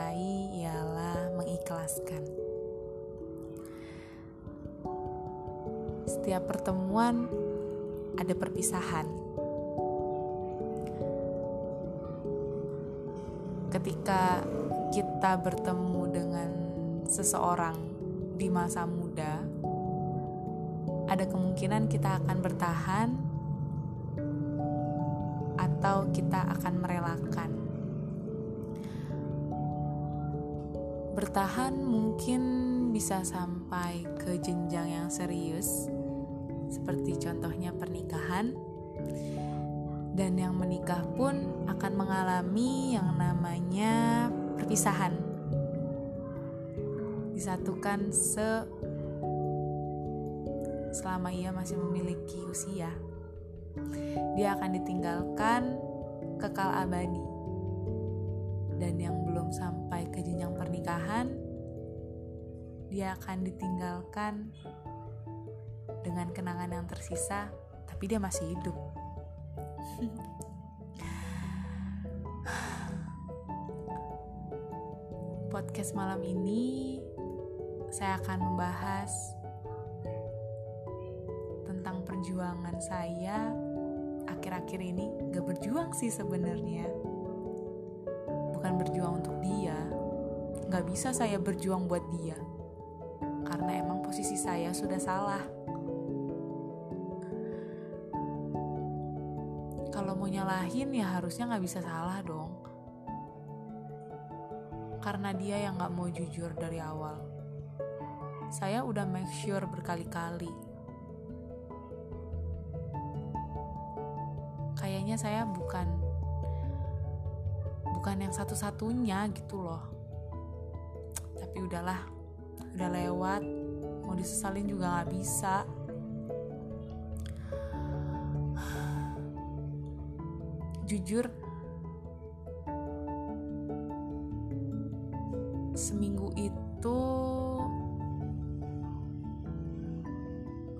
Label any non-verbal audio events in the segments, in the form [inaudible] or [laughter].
mencintai ialah mengikhlaskan. Setiap pertemuan ada perpisahan. Ketika kita bertemu dengan seseorang di masa muda, ada kemungkinan kita akan bertahan atau kita akan merelakan. Bertahan mungkin bisa sampai ke jenjang yang serius, seperti contohnya pernikahan, dan yang menikah pun akan mengalami yang namanya perpisahan. Disatukan se selama ia masih memiliki usia. Dia akan ditinggalkan kekal abadi. Dan yang ke jenjang pernikahan, dia akan ditinggalkan dengan kenangan yang tersisa, tapi dia masih hidup. Podcast malam ini saya akan membahas tentang perjuangan saya akhir-akhir ini gak berjuang sih sebenarnya bukan berjuang untuk dia gak bisa saya berjuang buat dia. Karena emang posisi saya sudah salah. Kalau mau nyalahin ya harusnya gak bisa salah dong. Karena dia yang gak mau jujur dari awal. Saya udah make sure berkali-kali. Kayaknya saya bukan bukan yang satu-satunya gitu loh tapi udahlah udah lewat. Mau disesalin juga nggak bisa. Jujur seminggu itu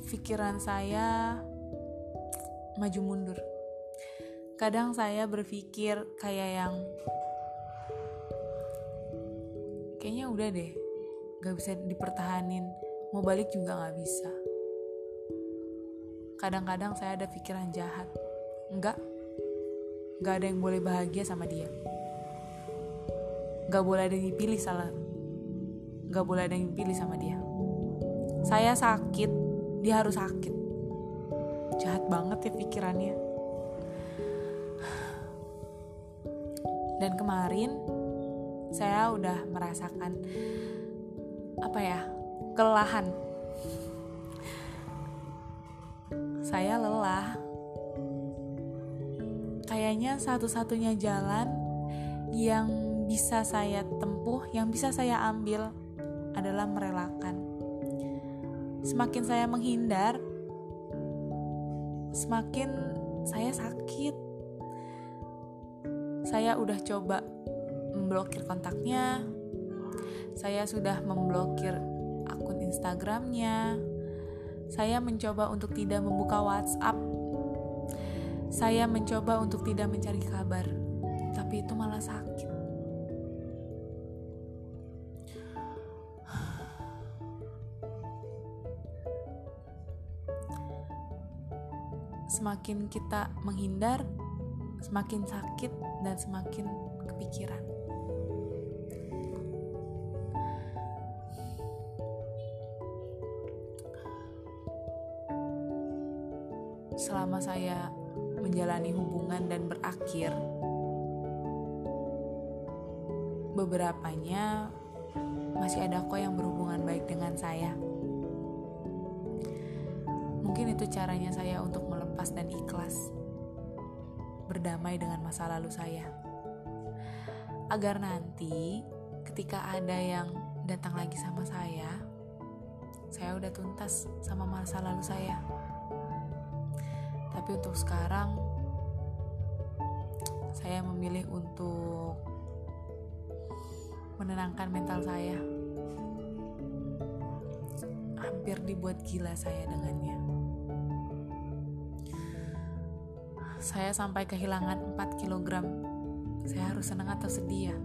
pikiran saya maju mundur. Kadang saya berpikir kayak yang udah deh, gak bisa dipertahanin. Mau balik juga gak bisa. Kadang-kadang saya ada pikiran jahat. Enggak, gak ada yang boleh bahagia sama dia. Gak boleh ada yang dipilih salah. Gak boleh ada yang dipilih sama dia. Saya sakit, dia harus sakit. Jahat banget ya pikirannya. dan kemarin saya udah merasakan apa ya kelelahan. Saya lelah. Kayaknya satu-satunya jalan yang bisa saya tempuh yang bisa saya ambil adalah merelakan. Semakin saya menghindar semakin saya sakit. Saya udah coba memblokir kontaknya, saya sudah memblokir akun Instagramnya, saya mencoba untuk tidak membuka WhatsApp, saya mencoba untuk tidak mencari kabar, tapi itu malah sakit. Semakin kita menghindar, semakin sakit dan semakin kepikiran. Selama saya menjalani hubungan dan berakhir, beberapanya masih ada kok yang berhubungan baik dengan saya. Mungkin itu caranya saya untuk melepas dan ikhlas berdamai dengan masa lalu saya. Agar nanti ketika ada yang datang lagi sama saya, saya udah tuntas sama masa lalu saya. Tapi untuk sekarang, saya memilih untuk menenangkan mental saya. Hampir dibuat gila saya dengannya. saya sampai kehilangan 4 kg. Saya harus senang atau sedih ya?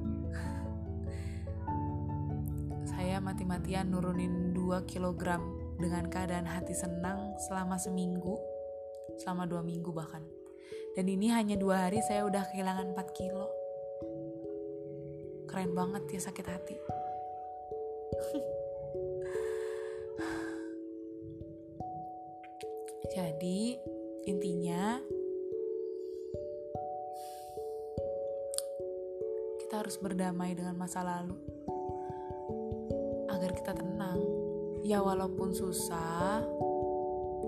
[laughs] saya mati-matian nurunin 2 kg dengan keadaan hati senang selama seminggu, selama dua minggu bahkan. Dan ini hanya dua hari saya udah kehilangan 4 kilo. Keren banget ya sakit hati. [laughs] Jadi intinya kita harus berdamai dengan masa lalu agar kita tenang. Ya walaupun susah,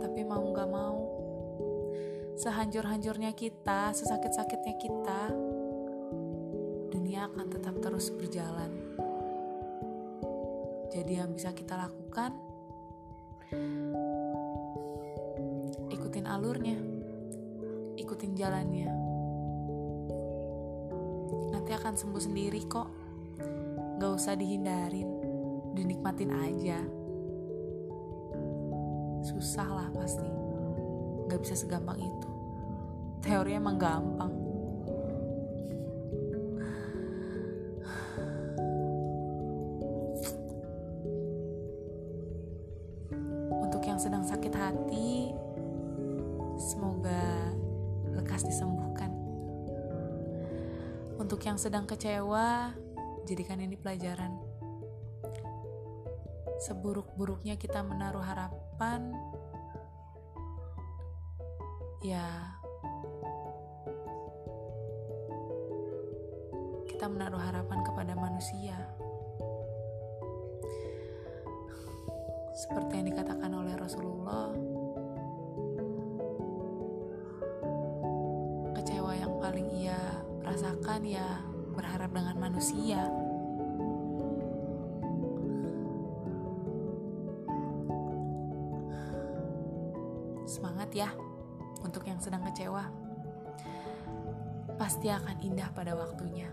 tapi mau gak mau. Sehancur-hancurnya kita, sesakit-sakitnya kita, dunia akan tetap terus berjalan. Jadi yang bisa kita lakukan ikutin alurnya, ikutin jalannya. Nanti akan sembuh sendiri kok. Gak usah dihindarin, dinikmatin aja. Susah lah pasti, gak bisa segampang itu. Teori emang gampang. Untuk yang sedang sakit hati, Semoga lekas disembuhkan. Untuk yang sedang kecewa, jadikan ini pelajaran. Seburuk-buruknya kita menaruh harapan, ya, kita menaruh harapan kepada manusia. Seperti yang dikatakan oleh Rasulullah, paling ia rasakan ya berharap dengan manusia. Semangat ya untuk yang sedang kecewa. Pasti akan indah pada waktunya.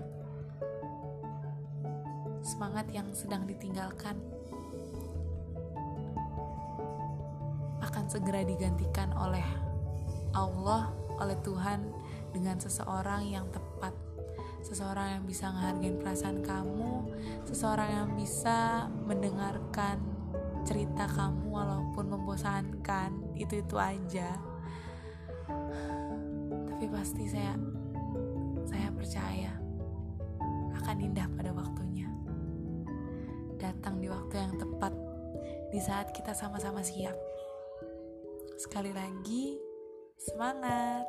Semangat yang sedang ditinggalkan akan segera digantikan oleh Allah, oleh Tuhan dengan seseorang yang tepat seseorang yang bisa ngehargain perasaan kamu seseorang yang bisa mendengarkan cerita kamu walaupun membosankan itu itu aja tapi pasti saya saya percaya akan indah pada waktunya. Datang di waktu yang tepat di saat kita sama-sama siap. Sekali lagi semangat